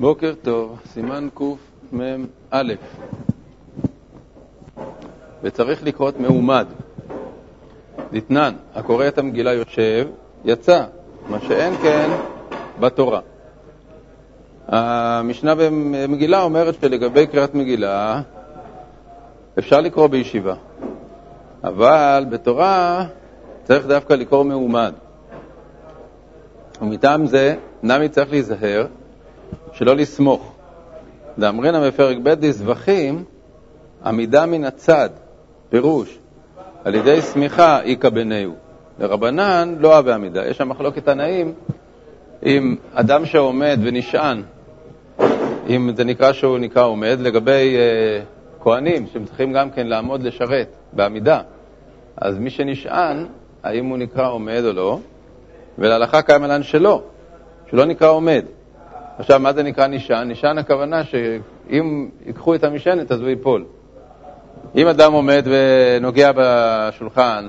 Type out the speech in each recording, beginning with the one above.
בוקר טוב, סימן קמ"א. וצריך לקרות מעומד. דתנן, הקורא את המגילה יושב, יצא, מה שאין כן בתורה. המשנה במגילה אומרת שלגבי קריאת מגילה אפשר לקרוא בישיבה, אבל בתורה צריך דווקא לקרוא מעומד. ומטעם זה נמי צריך להיזהר שלא לסמוך. דאמרינא בפרק ב' דזבחים, עמידה מן הצד, פירוש, על ידי סמיכה איכא בניהו. לרבנן לא אוהב עמידה. יש שם מחלוקת תנאים אם אדם שעומד ונשען, אם זה נקרא שהוא נקרא עומד, לגבי אה, כהנים שהם צריכים גם כן לעמוד לשרת בעמידה. אז מי שנשען, האם הוא נקרא עומד או לא, ולהלכה קיים עליהן שלא, שלא נקרא עומד. עכשיו, מה זה נקרא נשען? נשען הכוונה שאם ייקחו את המשענת אז הוא ייפול. אם אדם עומד ונוגע בשולחן,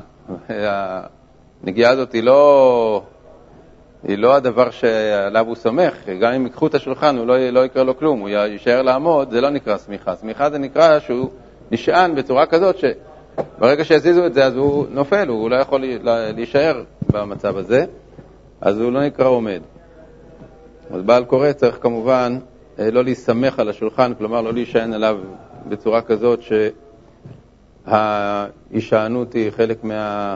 הנגיעה הזאת היא לא, היא לא הדבר שעליו הוא סומך, גם אם ייקחו את השולחן הוא לא, לא יקרה לו כלום, הוא יישאר לעמוד, זה לא נקרא סמיכה. סמיכה זה נקרא שהוא נשען בצורה כזאת שברגע שיזיזו את זה אז הוא נופל, הוא לא יכול להישאר במצב הזה, אז הוא לא נקרא עומד. אז בעל קורא צריך כמובן אה, לא להסתמך על השולחן, כלומר לא להישען עליו בצורה כזאת שההישענות היא חלק מה...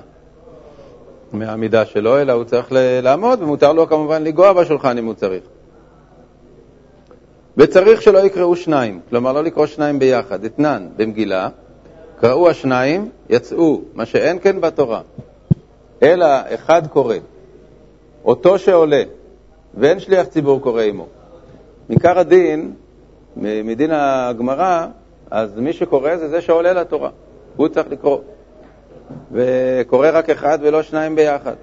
מהעמידה שלו, אלא הוא צריך לעמוד, ומותר לו כמובן לגוע בשולחן אם הוא צריך. וצריך שלא יקראו שניים, כלומר לא לקרוא שניים ביחד, אתנן במגילה, קראו השניים, יצאו, מה שאין כן בתורה, אלא אחד קורא, אותו שעולה, ואין שליח ציבור קורא עמו. מעיקר הדין, מדין הגמרא, אז מי שקורא זה זה שעולה לתורה, הוא צריך לקרוא. וקורא רק אחד ולא שניים ביחד.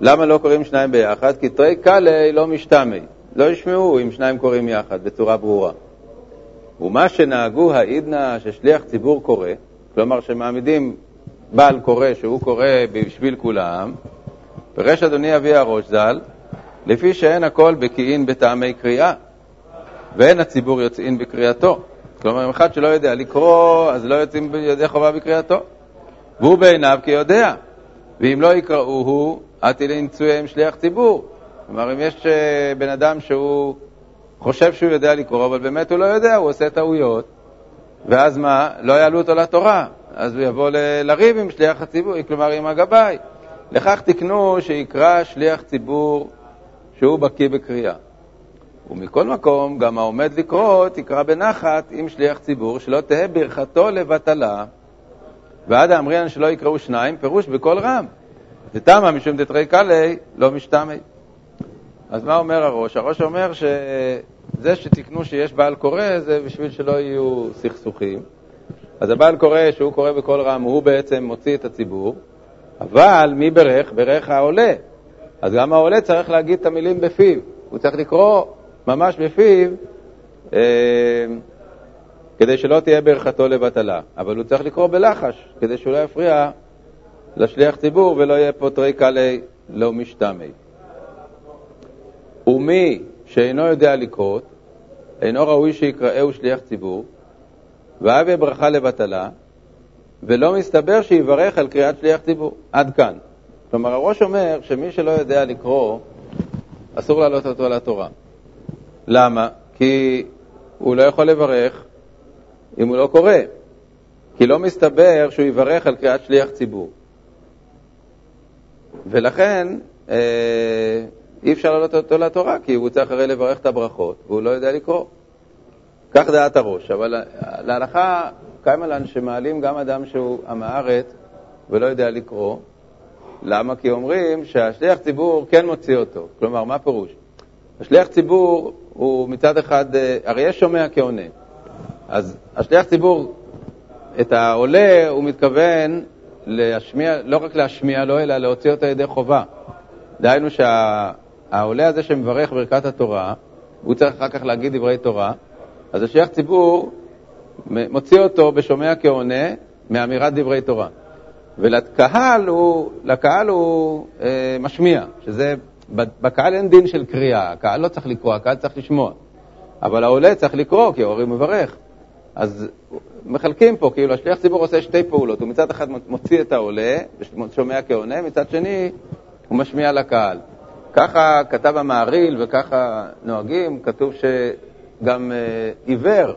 למה לא קוראים שניים ביחד? כי תרי קאלי לא משתמי, לא ישמעו אם שניים קוראים יחד בצורה ברורה. ומה שנהגו העידנא ששליח ציבור קורא, כלומר שמעמידים בעל קורא שהוא קורא בשביל כולם, פירש אדוני אבי הראש ז"ל, לפי שאין הכל בקיאין בטעמי קריאה, ואין הציבור יוצאין בקריאתו. כלומר, אם אחד שלא יודע לקרוא, אז לא יוצאים בידי חובה בקריאתו. והוא בעיניו כיודע, ואם לא יקראו הוא, עתי לנצויהם שליח ציבור. כלומר, אם יש אה, בן אדם שהוא חושב שהוא יודע לקרוא, אבל באמת הוא לא יודע, הוא עושה טעויות, ואז מה? לא יעלו אותו לתורה, אז הוא יבוא ל- לריב עם שליח הציבור, כלומר עם הגבאי. לכך תקנו שיקרא שליח ציבור שהוא בקיא בקריאה. ומכל מקום, גם העומד לקרוא תקרא בנחת עם שליח ציבור, שלא תהא ברכתו לבטלה, ועד האמרינן שלא יקראו שניים, פירוש בקול רם. דתמא משום דתרי קאלי לא משתמי. אז מה אומר הראש? הראש אומר שזה שתקנו שיש בעל קורא זה בשביל שלא יהיו סכסוכים. אז הבעל קורא, שהוא קורא בקול רם, הוא בעצם מוציא את הציבור, אבל מי ברך? ברך העולה. אז גם העולה צריך להגיד את המילים בפיו, הוא צריך לקרוא ממש בפיו אה, כדי שלא תהיה ברכתו לבטלה, אבל הוא צריך לקרוא בלחש כדי שהוא לא יפריע לשליח ציבור ולא יהיה פה קאלי לא משתמי. ומי שאינו יודע לקרות, אינו ראוי שיקראהו שליח ציבור, ואהבה ברכה לבטלה, ולא מסתבר שיברך על קריאת שליח ציבור. עד כאן. כלומר, הראש אומר שמי שלא יודע לקרוא, אסור להעלות אותו לתורה. למה? כי הוא לא יכול לברך אם הוא לא קורא. כי לא מסתבר שהוא יברך על קריאת שליח ציבור. ולכן אה, אי אפשר להעלות אותו לתורה, כי הוא צריך הרי לברך את הברכות, והוא לא יודע לקרוא. כך דעת הראש. אבל להלכה קיים עליהם שמעלים גם אדם שהוא עם הארץ ולא יודע לקרוא, למה? כי אומרים שהשליח ציבור כן מוציא אותו. כלומר, מה פירוש? השליח ציבור הוא מצד אחד, אה, הרי יש שומע כעונה. אז השליח ציבור, את העולה, הוא מתכוון להשמיע, לא רק להשמיע לו, אלא להוציא אותו ידי חובה. דהיינו שהעולה הזה שמברך ברכת התורה, הוא צריך אחר כך להגיד דברי תורה, אז השליח ציבור מוציא אותו בשומע כעונה מאמירת דברי תורה. ולקהל הוא, לקהל הוא אה, משמיע, שזה בקהל אין דין של קריאה, הקהל לא צריך לקרוא, הקהל צריך לשמוע. אבל העולה צריך לקרוא, כי ההורים מברך. אז מחלקים פה, כאילו השליח ציבור עושה שתי פעולות, הוא מצד אחד מוציא את העולה, ושומע כעונה, מצד שני הוא משמיע לקהל. ככה כתב המעריל וככה נוהגים, כתוב שגם אה, עיוור,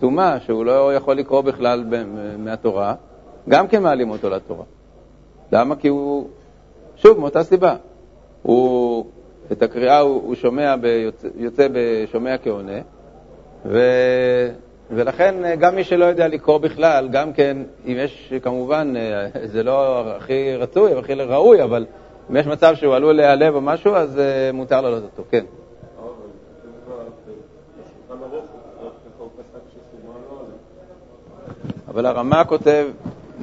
סומה, שהוא לא יכול לקרוא בכלל מהתורה, גם כן מעלים אותו לתורה. למה? כי הוא, שוב, מאותה סיבה. הוא, את הקריאה הוא, הוא שומע, ביוצא, יוצא בשומע כעונה, ו... ולכן אה, גם מי שלא יודע לקרוא בכלל, גם כן, אם יש, כמובן, אה, זה לא הכי רצוי, הכי ראוי, אבל אם יש מצב שהוא עלול להיעלב או משהו, אז uh, מותר לעלות אותו, כן. אבל הרמ"א כותב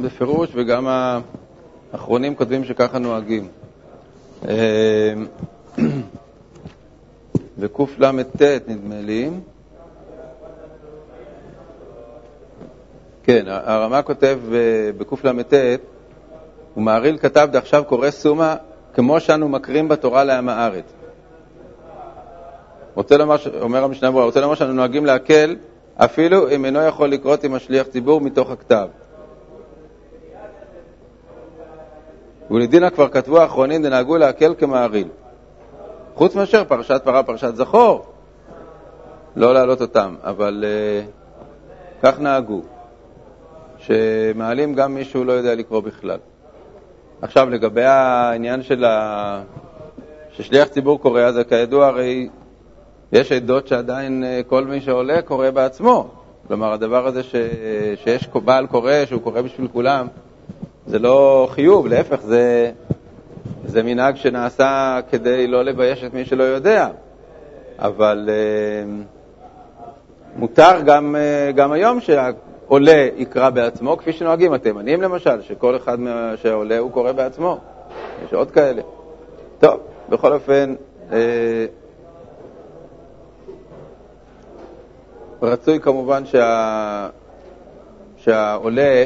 בפירוש, וגם האחרונים כותבים שככה נוהגים. בקל"ט, נדמה לי, כן, הרמ"א כותב בקל"ט, ומהריל כתב דעכשיו קורא סומה כמו שאנו מקרים בתורה לעם הארץ. רוצה לומר, אומר המשנה ברורה, רוצה לומר שאנו נוהגים להקל אפילו אם אינו יכול לקרות עם השליח ציבור מתוך הכתב. ולדינה כבר כתבו האחרונים דנהגו להקל כמעריל. חוץ מאשר פרשת פרה, פרשת זכור, לא להעלות אותם, אבל uh, כך נהגו, שמעלים גם מי שהוא לא יודע לקרוא בכלל. עכשיו, לגבי העניין של ה... ששליח ציבור קורא, אז כידוע הרי יש עדות שעדיין אה, כל מי שעולה קורא בעצמו. כלומר, הדבר הזה ש... שיש בעל קורא, שהוא קורא בשביל כולם, זה לא חיוב, להפך, זה, זה מנהג שנעשה כדי לא לבייש את מי שלא יודע. אבל uh, מותר גם, uh, גם היום שה... עולה יקרא בעצמו, כפי שנוהגים התימנים למשל, שכל אחד שעולה הוא קורא בעצמו. יש עוד כאלה. טוב, בכל אופן, אה, רצוי כמובן שה, שהעולה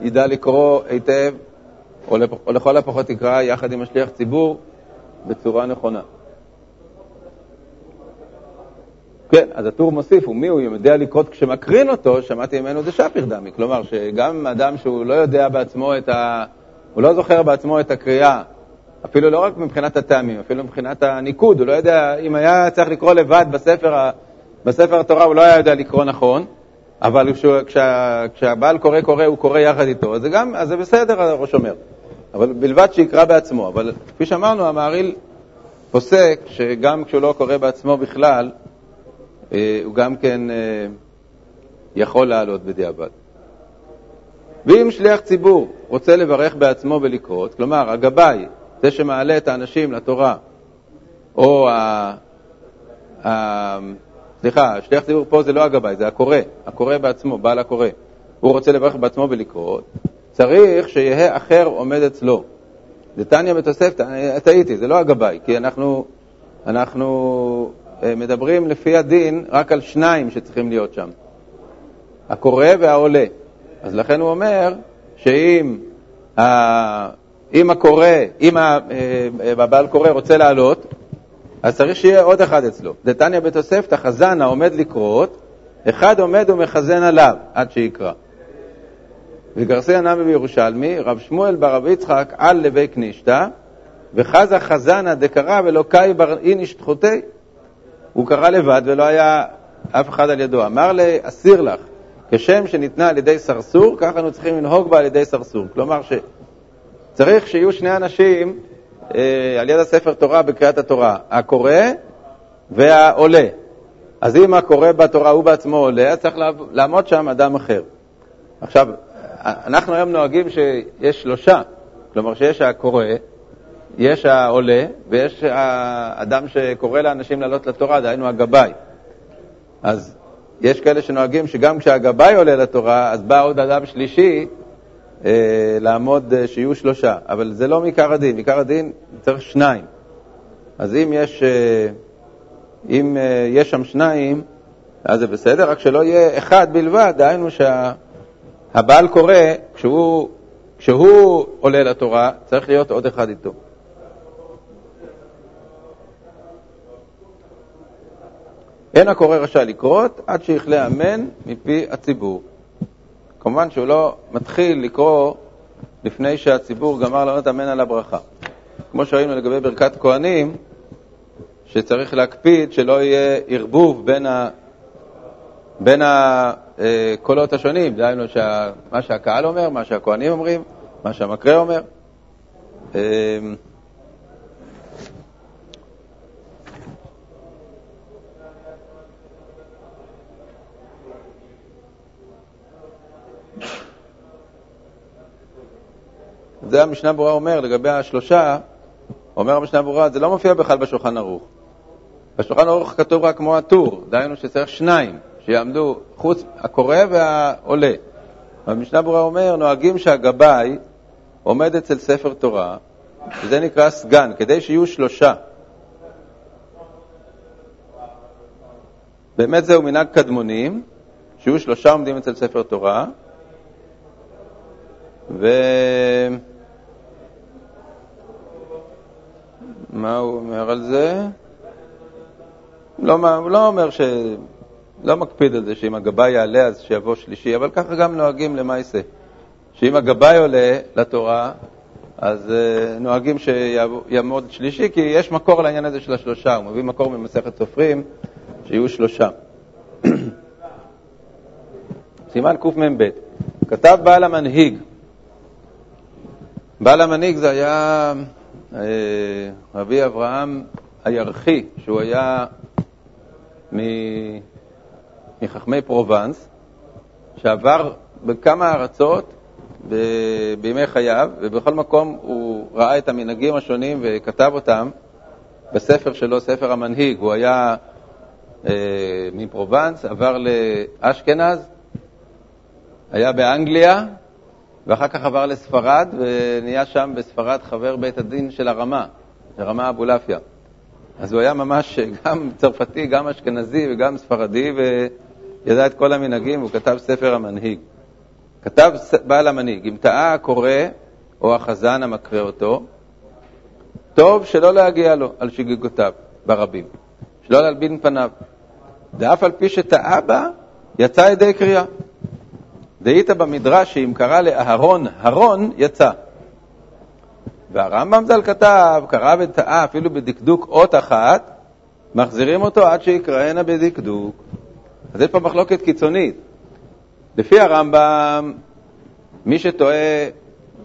ידע לקרוא היטב, או, לכל הפחות יקרא יחד עם השליח ציבור בצורה נכונה. כן, אז הטור מוסיף, ומי הוא יודע לקרות כשמקרין אותו, שמעתי ממנו זה שפיר דמי. כלומר, שגם אדם שהוא לא יודע בעצמו את ה... הוא לא זוכר בעצמו את הקריאה, אפילו לא רק מבחינת הטעמים, אפילו מבחינת הניקוד, הוא לא יודע, אם היה צריך לקרוא לבד בספר, בספר התורה, הוא לא היה יודע לקרוא נכון, אבל כשה, כשהבעל קורא קורא, הוא קורא יחד איתו, אז זה גם, אז זה בסדר, הראש אומר. אבל בלבד שיקרא בעצמו. אבל כפי שאמרנו, המעריל פוסק שגם כשהוא לא קורא בעצמו בכלל, אה, הוא גם כן אה, יכול לעלות בדיעבד. ואם שליח ציבור רוצה לברך בעצמו ולקרות, כלומר, הגבאי, זה שמעלה את האנשים לתורה, או ה... ה... סליחה, שליח ציבור פה זה לא הגבאי, זה הקורא, הקורא בעצמו, בעל הקורא. הוא רוצה לברך בעצמו ולקרות, צריך שיהיה אחר עומד אצלו. זה תניא בתוספתא, טעיתי, זה לא הגבאי, כי אנחנו, אנחנו אה, מדברים לפי הדין רק על שניים שצריכים להיות שם, הקורא והעולה. אז לכן הוא אומר שאם אם הקורא, אם אה, הבעל קורא רוצה לעלות, אז צריך שיהיה עוד אחד אצלו. דתניא בתוספתא, החזן העומד לקרות, אחד עומד ומחזן עליו עד שיקרא. וגרסי הנמי בירושלמי, רב שמואל בר יצחק על לבי קנישתא, וחזה חזנה דקרא ולא קאי בר איניש תחותי. הוא קרא לבד ולא היה אף אחד על ידו. אמר לי, אסיר לך, כשם שניתנה על ידי סרסור, ככה אנו צריכים לנהוג בה על ידי סרסור. כלומר, שצריך שיהיו שני אנשים על יד הספר תורה בקריאת התורה, הקורא והעולה. אז אם הקורא בתורה הוא בעצמו עולה, אז צריך לעמוד שם אדם אחר. עכשיו, אנחנו היום נוהגים שיש שלושה, כלומר שיש הקורא, יש העולה ויש האדם שקורא לאנשים לעלות לתורה, דהיינו הגבאי. אז יש כאלה שנוהגים שגם כשהגבאי עולה לתורה, אז בא עוד אדם שלישי אה, אה, לעמוד, אה, שיהיו שלושה, אבל זה לא מעיקר הדין, מעיקר הדין צריך שניים. אז אם יש, אה, אם אה, יש שם שניים, אז זה בסדר, רק שלא יהיה אחד בלבד, דהיינו שהבעל שה, קורא, כשהוא, כשהוא עולה לתורה, צריך להיות עוד אחד איתו. אין הקורא רשאי לקרות עד שיכלה אמן מפי הציבור. כמובן שהוא לא מתחיל לקרוא לפני שהציבור גמר לענות אמן על הברכה. כמו שראינו לגבי ברכת כהנים, שצריך להקפיד שלא יהיה ערבוב בין, ה... בין הקולות השונים, דהיינו שה... מה שהקהל אומר, מה שהכהנים אומרים, מה שהמקרה אומר. זה המשנה ברורה אומר לגבי השלושה, אומר המשנה ברורה, זה לא מופיע בכלל בשולחן ערוך. בשולחן ערוך כתוב רק כמו הטור, דהיינו שצריך שניים שיעמדו חוץ הקורא והעולה. המשנה ברורה אומר, נוהגים שהגבאי עומד אצל ספר תורה, וזה נקרא סגן, כדי שיהיו שלושה. באמת זהו מנהג קדמונים, שיהיו שלושה עומדים אצל ספר תורה, ו... מה הוא אומר על זה? לא, לא אומר ש... לא מקפיד על זה שאם הגבאי יעלה אז שיבוא שלישי, אבל ככה גם נוהגים למעשה. שאם הגבאי עולה לתורה, אז uh, נוהגים שיעמוד שלישי, כי יש מקור לעניין הזה של השלושה, הוא מביא מקור ממסכת סופרים, שיהיו שלושה. סימן קמ"ב, כתב בעל המנהיג, בעל המנהיג זה היה רבי אברהם הירחי, שהוא היה מחכמי פרובנס, שעבר בכמה ארצות בימי חייו, ובכל מקום הוא ראה את המנהגים השונים וכתב אותם בספר שלו, ספר המנהיג. הוא היה אה, מפרובנס, עבר לאשכנז, היה באנגליה, ואחר כך עבר לספרד, ונהיה שם בספרד חבר בית הדין של הרמה, הרמה אבולעפיה. אז הוא היה ממש גם צרפתי, גם אשכנזי וגם ספרדי, וידע את כל המנהגים, והוא כתב ספר המנהיג. כתב בעל המנהיג, אם טעה הקורא או החזן המקרא אותו, טוב שלא להגיע לו על שגיגותיו ברבים, שלא להלבין פניו. ואף על פי שטעה בה, יצא ידי קריאה. דהית במדרש שאם קרא לאהרון הרון, יצא. והרמב"ם ז"ל כתב, קרא וטעה אפילו בדקדוק אות אחת, מחזירים אותו עד שיקראנה בדקדוק. אז יש פה מחלוקת קיצונית. לפי הרמב"ם, מי שטועה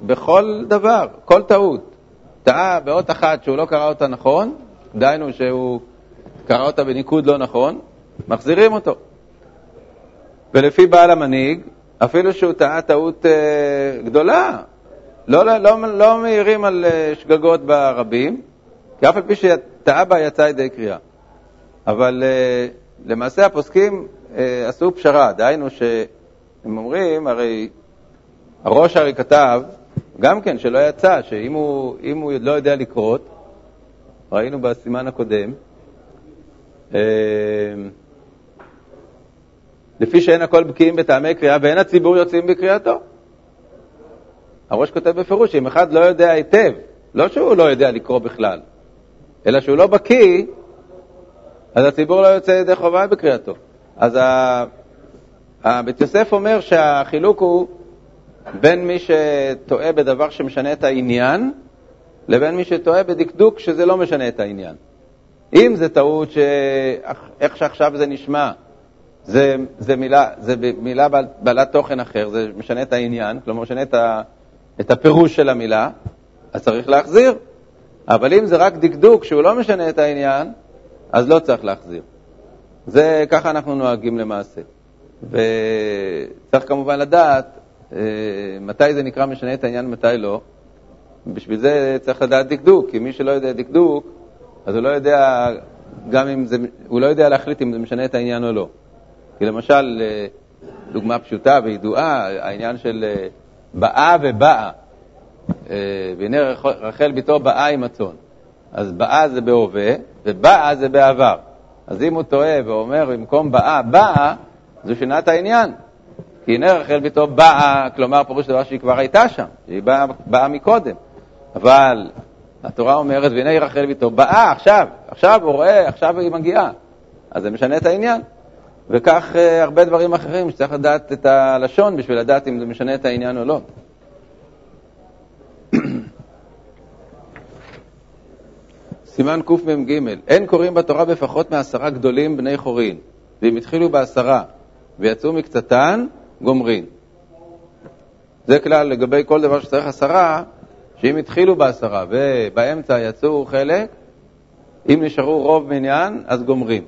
בכל דבר, כל טעות, טעה באות אחת שהוא לא קרא אותה נכון, דהיינו שהוא קרא אותה בניקוד לא נכון, מחזירים אותו. ולפי בעל המנהיג, אפילו שהוא טעה טעות אה, גדולה, לא, לא, לא, לא מעירים על אה, שגגות ברבים, כי אף על פי שטעה בה יצא ידי קריאה. אבל אה, למעשה הפוסקים אה, עשו פשרה, דהיינו שהם אומרים, הרי הראש הרי כתב, גם כן, שלא יצא, שאם הוא, הוא לא יודע לקרות, ראינו בסימן הקודם, אה, לפי שאין הכל בקיאים בטעמי קריאה ואין הציבור יוצאים בקריאתו. הראש כותב בפירוש שאם אחד לא יודע היטב, לא שהוא לא יודע לקרוא בכלל, אלא שהוא לא בקיא, אז הציבור לא יוצא ידי חובה בקריאתו. אז בית יוסף אומר שהחילוק הוא בין מי שטועה בדבר שמשנה את העניין, לבין מי שטועה בדקדוק שזה לא משנה את העניין. אם זה טעות שאיך שעכשיו זה נשמע, זה, זה, מילה, זה מילה בעל, בעלת תוכן אחר, זה משנה את העניין, כלומר משנה את, ה, את הפירוש של המילה, אז צריך להחזיר. אבל אם זה רק דקדוק שהוא לא משנה את העניין, אז לא צריך להחזיר. זה, ככה אנחנו נוהגים למעשה. וצריך כמובן לדעת אה, מתי זה נקרא משנה את העניין ומתי לא. בשביל זה צריך לדעת דקדוק, כי מי שלא יודע דקדוק, אז הוא לא יודע, גם אם זה, הוא לא יודע להחליט אם זה משנה את העניין או לא. כי למשל, אה, דוגמה פשוטה וידועה, העניין של אה, באה ובאה. אה, והנה רחל בתו באה עם הצאן. אז באה זה בהווה, ובאה זה בעבר. אז אם הוא טועה ואומר במקום באה, באה, זו שינה את העניין. כי הנה רחל בתו באה, כלומר פירוש דבר שהיא כבר הייתה שם, שהיא באה, באה מקודם. אבל התורה אומרת, והנה רחל בתו באה עכשיו, עכשיו הוא רואה, עכשיו היא מגיעה. אז זה משנה את העניין. וכך אה, הרבה דברים אחרים שצריך לדעת את הלשון בשביל לדעת אם זה משנה את העניין או לא. סימן קמ"ג, אין קוראים בתורה בפחות מעשרה גדולים בני חורין, ואם התחילו בעשרה ויצאו מקצתן, גומרין. זה כלל לגבי כל דבר שצריך עשרה, שאם התחילו בעשרה ובאמצע יצאו חלק, אם נשארו רוב מניין, אז גומרים.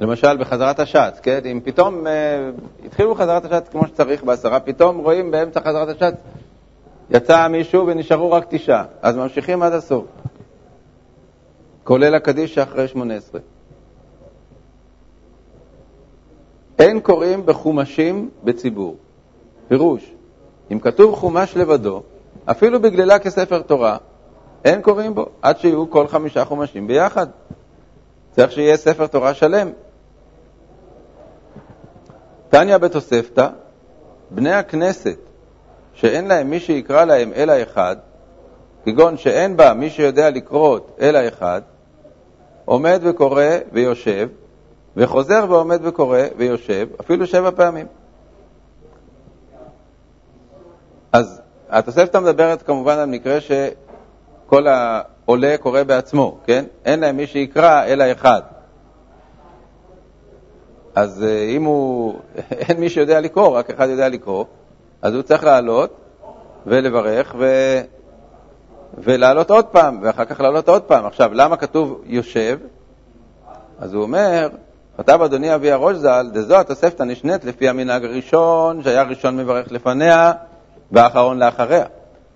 למשל בחזרת השץ, כן? אם פתאום אה, התחילו חזרת השץ כמו שצריך בעשרה, פתאום רואים באמצע חזרת השץ יצא מישהו ונשארו רק תשעה, אז ממשיכים עד הסוף, כולל הקדיש שאחרי שמונה עשרה. אין קוראים בחומשים בציבור. פירוש, אם כתוב חומש לבדו, אפילו בגלילה כספר תורה, אין קוראים בו עד שיהיו כל חמישה חומשים ביחד. צריך שיהיה ספר תורה שלם. תניא בתוספתא, בני הכנסת שאין להם מי שיקרא להם אלא אחד, כגון שאין בה מי שיודע לקרות אלא אחד, עומד וקורא ויושב, וחוזר ועומד וקורא ויושב, אפילו שבע פעמים. אז התוספתא מדברת כמובן על מקרה שכל העולה קורא בעצמו, כן? אין להם מי שיקרא אלא אחד. אז אה, אם הוא, אין מי שיודע לקרוא, רק אחד יודע לקרוא, אז הוא צריך לעלות ולברך ו... ולעלות עוד פעם, ואחר כך לעלות עוד פעם. עכשיו, למה כתוב יושב? אז הוא אומר, כתב אדוני אבי הראש ז"ל, דזו התוספתא נשנית לפי המנהג הראשון, שהיה ראשון מברך לפניה והאחרון לאחריה.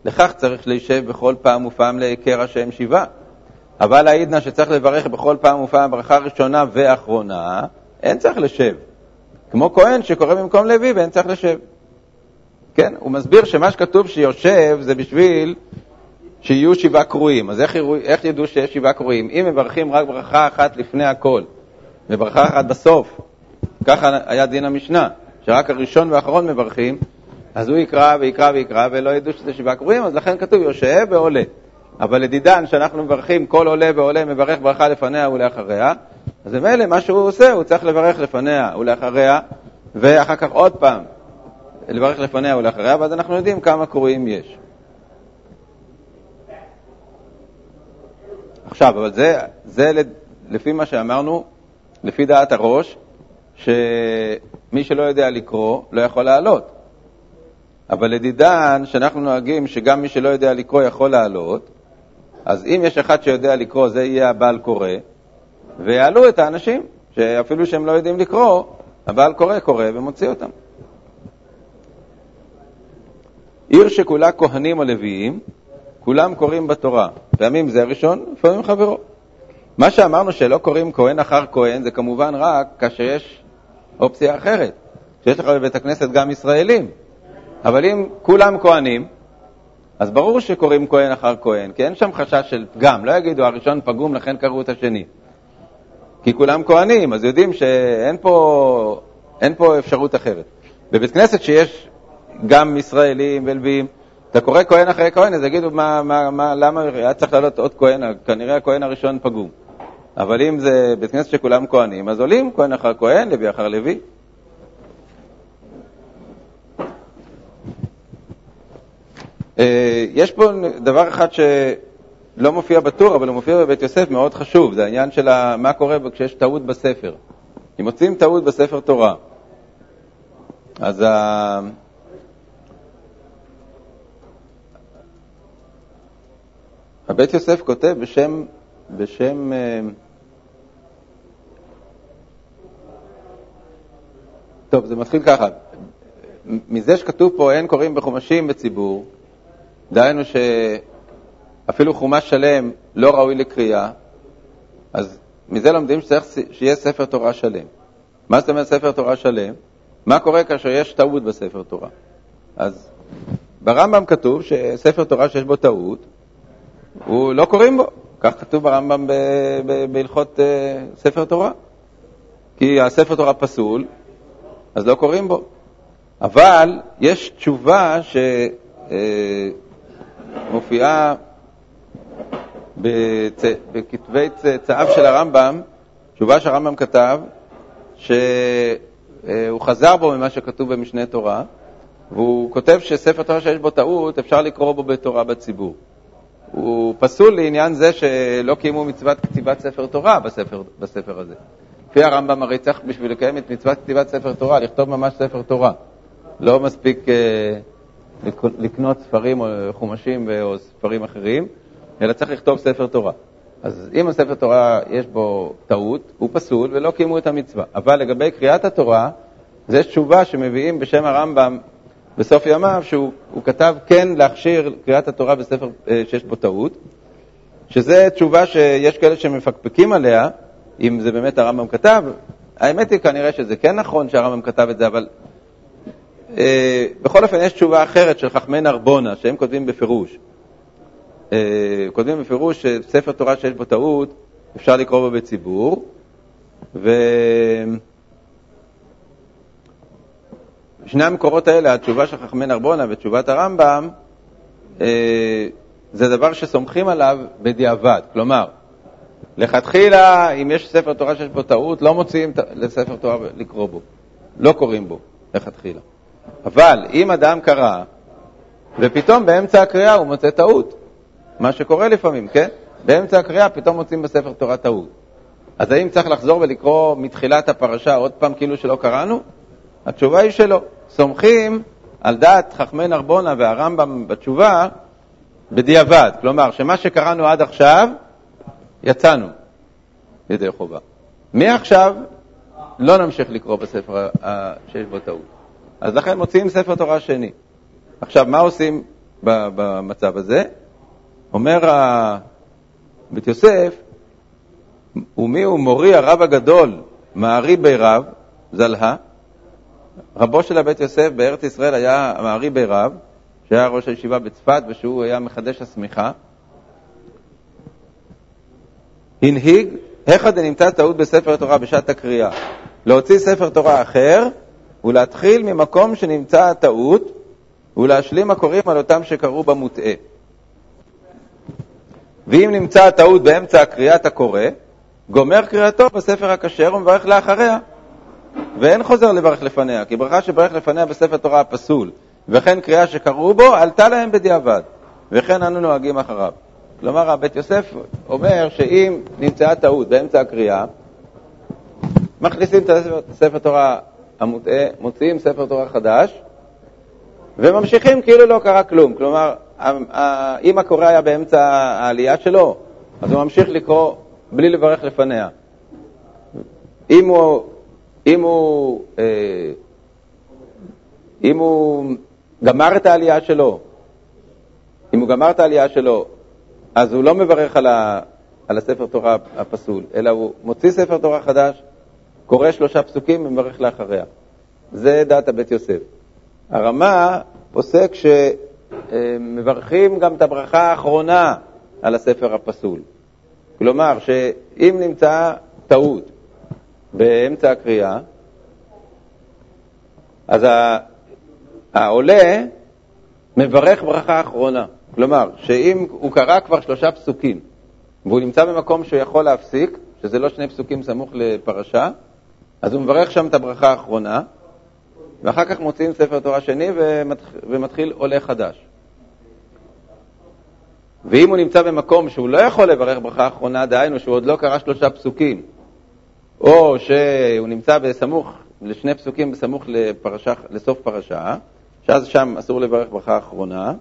לכך צריך להישב בכל פעם ופעם להיכר השם שבעה. אבל העידנא שצריך לברך בכל פעם ופעם ברכה ראשונה ואחרונה, אין צריך לשב. כמו כהן שקורא במקום לוי ואין צריך לשב. כן, הוא מסביר שמה שכתוב שיושב זה בשביל שיהיו שבעה קרואים. אז איך, איך ידעו שיש שבעה קרואים? אם מברכים רק ברכה אחת לפני הכל, וברכה אחת בסוף, ככה היה דין המשנה, שרק הראשון והאחרון מברכים, אז הוא יקרא ויקרא ויקרא ולא ידעו שזה שבעה קרואים, אז לכן כתוב יושב ועולה. אבל לדידן, שאנחנו מברכים, כל עולה ועולה מברך ברכה לפניה ולאחריה, אז ממילא מה שהוא עושה, הוא צריך לברך לפניה ולאחריה, ואחר כך עוד פעם לברך לפניה ולאחריה, ואז אנחנו יודעים כמה קרואים יש. עכשיו, אבל זה, זה לפי מה שאמרנו, לפי דעת הראש, שמי שלא יודע לקרוא לא יכול לעלות. אבל לדידן, שאנחנו נוהגים שגם מי שלא יודע לקרוא יכול לעלות, אז אם יש אחד שיודע לקרוא, זה יהיה הבעל קורא, ויעלו את האנשים, שאפילו שהם לא יודעים לקרוא, הבעל קורא קורא ומוציא אותם. עיר שכולה כהנים או לוויים, כולם קוראים בתורה. פעמים זה הראשון, לפעמים חברו. מה שאמרנו שלא קוראים כהן אחר כהן, זה כמובן רק כאשר יש אופציה אחרת. שיש לך בבית הכנסת גם ישראלים. אבל אם כולם כהנים, אז ברור שקוראים כהן אחר כהן, כי אין שם חשש של פגם. לא יגידו, הראשון פגום, לכן קראו את השני. כי כולם כהנים, אז יודעים שאין פה, פה אפשרות אחרת. בבית כנסת שיש גם ישראלים ולוויים, אתה קורא כהן אחרי כהן, אז יגידו, מה, מה, מה, למה היה צריך לעלות עוד כהן? כנראה הכהן הראשון פגום. אבל אם זה בית כנסת שכולם כהנים, אז עולים כהן אחר כהן, לוי אחר לוי. יש פה דבר אחד שלא מופיע בטור, אבל הוא מופיע בבית יוסף, מאוד חשוב, זה העניין של מה קורה כשיש טעות בספר. אם מוצאים טעות בספר תורה, אז ה... הבית יוסף כותב בשם, בשם אה, טוב, זה מתחיל ככה. מזה שכתוב פה אין קוראים בחומשים בציבור, דהיינו שאפילו חומש שלם לא ראוי לקריאה, אז מזה לומדים שצריך שיהיה ספר תורה שלם. מה זאת אומרת ספר תורה שלם? מה קורה כאשר יש טעות בספר תורה? אז ברמב"ם כתוב שספר תורה שיש בו טעות, הוא לא קוראים בו. כך כתוב ברמב"ם בהלכות אה, ספר תורה. כי הספר תורה פסול, אז לא קוראים בו. אבל יש תשובה שמופיעה בצ... בכתבי צאצאיו של הרמב"ם, תשובה שהרמב"ם כתב, שהוא חזר בו ממה שכתוב במשנה תורה, והוא כותב שספר תורה שיש בו טעות, אפשר לקרוא בו בתורה בציבור. הוא פסול לעניין זה שלא קיימו מצוות כתיבת ספר תורה בספר, בספר הזה. לפי הרמב"ם הרי צריך בשביל לקיים את מצוות כתיבת ספר תורה, לכתוב ממש ספר תורה. לא מספיק אה, לקנות ספרים או חומשים או ספרים אחרים, אלא צריך לכתוב ספר תורה. אז אם הספר תורה יש בו טעות, הוא פסול ולא קיימו את המצווה. אבל לגבי קריאת התורה, זו תשובה שמביאים בשם הרמב"ם בסוף ימיו, שהוא כתב כן להכשיר קריאת התורה בספר אה, שיש בו טעות, שזו תשובה שיש כאלה שמפקפקים עליה, אם זה באמת הרמב"ם כתב. האמת היא כנראה שזה כן נכון שהרמב"ם כתב את זה, אבל אה, בכל אופן יש תשובה אחרת של חכמי נרבונה, שהם כותבים בפירוש. אה, כותבים בפירוש שספר תורה שיש בו טעות, אפשר לקרוא בו בציבור, ו... המקורות האלה, התשובה של חכמי נרבונה ותשובת הרמב"ם, אה, זה דבר שסומכים עליו בדיעבד. כלומר, לכתחילה, אם יש ספר תורה שיש בו טעות, לא מוציאים לספר תורה לקרוא בו, לא קוראים בו, לכתחילה. אבל אם אדם קרא, ופתאום באמצע הקריאה הוא מוצא טעות, מה שקורה לפעמים, כן? באמצע הקריאה פתאום מוצאים בספר תורה טעות. אז האם צריך לחזור ולקרוא מתחילת הפרשה עוד פעם כאילו שלא קראנו? התשובה היא שלא. סומכים על דעת חכמי נרבונה והרמב"ם בתשובה בדיעבד. כלומר, שמה שקראנו עד עכשיו, יצאנו ידי חובה. מעכשיו לא נמשיך לקרוא בספר שיש בו טעות. אז לכן מוציאים ספר תורה שני. עכשיו, מה עושים במצב הזה? אומר בית יוסף, ומי הוא מורי הרב הגדול, מערי בי רב, זלהה, רבו של הבית יוסף בארץ ישראל היה מערי בי רב, שהיה ראש הישיבה בצפת ושהוא היה מחדש הסמיכה. הנהיג, היכא דנמצא טעות בספר התורה בשעת הקריאה, להוציא ספר תורה אחר ולהתחיל ממקום שנמצא הטעות ולהשלים הקוראים על אותם שקראו במוטעה. ואם נמצא הטעות באמצע קריאת הקורא, גומר קריאתו בספר הכשר ומברך לאחריה. ואין חוזר לברך לפניה, כי ברכה שברך לפניה בספר תורה הפסול, וכן קריאה שקראו בו, עלתה להם בדיעבד, וכן אנו נוהגים אחריו. כלומר, הבית יוסף אומר שאם נמצאה טעות באמצע הקריאה, מכניסים את הספר תורה המוטעה, מוציאים ספר תורה חדש, וממשיכים כאילו לא קרה כלום. כלומר, אם הקורא היה באמצע העלייה שלו, אז הוא ממשיך לקרוא בלי לברך לפניה. אם הוא, אם הוא, אה, אם הוא גמר את העלייה שלו, אם הוא גמר את העלייה שלו, אז הוא לא מברך על, ה, על הספר תורה הפסול, אלא הוא מוציא ספר תורה חדש, קורא שלושה פסוקים ומברך לאחריה. זה דעת הבית יוסף. הרמה פוסק שמברכים גם את הברכה האחרונה על הספר הפסול. כלומר, שאם נמצאה טעות באמצע הקריאה, אז העולה מברך ברכה אחרונה. כלומר, שאם הוא קרא כבר שלושה פסוקים והוא נמצא במקום שהוא יכול להפסיק, שזה לא שני פסוקים סמוך לפרשה, אז הוא מברך שם את הברכה האחרונה, ואחר כך מוציאים ספר תורה שני ומתחיל עולה חדש. ואם הוא נמצא במקום שהוא לא יכול לברך ברכה אחרונה, דהיינו שהוא עוד לא קרא שלושה פסוקים, או שהוא נמצא בסמוך, לשני פסוקים בסמוך לפרשה, לסוף פרשה, שאז שם אסור לברך ברכה אחרונה,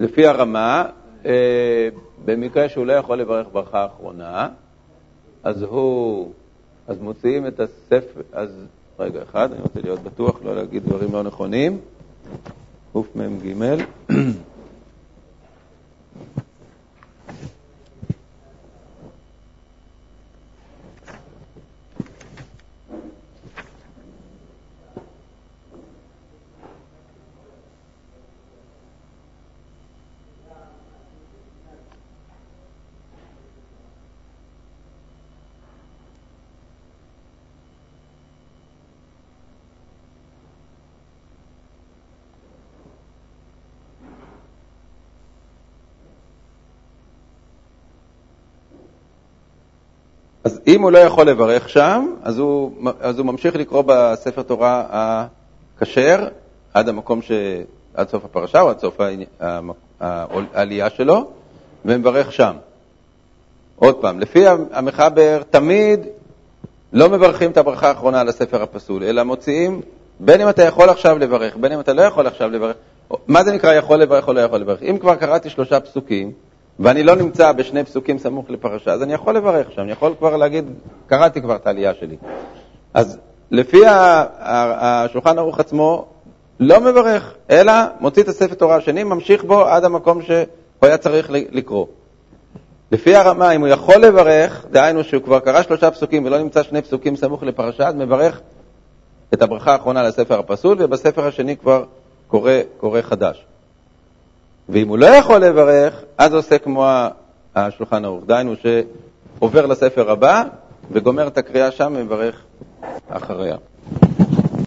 לפי הרמה, אה, במקרה שהוא לא יכול לברך ברכה אחרונה, אז הוא אז מוציאים את הספר, אז רגע אחד, אני רוצה להיות בטוח, לא להגיד דברים לא נכונים. קמ"ג אז אם הוא לא יכול לברך שם, אז הוא, אז הוא ממשיך לקרוא בספר תורה הכשר עד המקום ש... עד סוף הפרשה או עד סוף העלייה שלו, ומברך שם. עוד פעם, לפי המחבר, תמיד לא מברכים את הברכה האחרונה על הספר הפסול, אלא מוציאים, בין אם אתה יכול עכשיו לברך, בין אם אתה לא יכול עכשיו לברך, מה זה נקרא יכול לברך או לא יכול לברך? אם כבר קראתי שלושה פסוקים, ואני לא נמצא בשני פסוקים סמוך לפרשה, אז אני יכול לברך שם, אני יכול כבר להגיד, קראתי כבר את העלייה שלי. אז לפי השולחן ערוך עצמו, לא מברך, אלא מוציא את הספר תורה השני, ממשיך בו עד המקום שהוא היה צריך לקרוא. לפי הרמה, אם הוא יכול לברך, דהיינו שהוא כבר קרא שלושה פסוקים ולא נמצא שני פסוקים סמוך לפרשה, אז מברך את הברכה האחרונה לספר הפסול, ובספר השני כבר קורא, קורא חדש. ואם הוא לא יכול לברך, אז עושה כמו השולחן ערוך, דהיינו שעובר לספר הבא וגומר את הקריאה שם ומברך אחריה.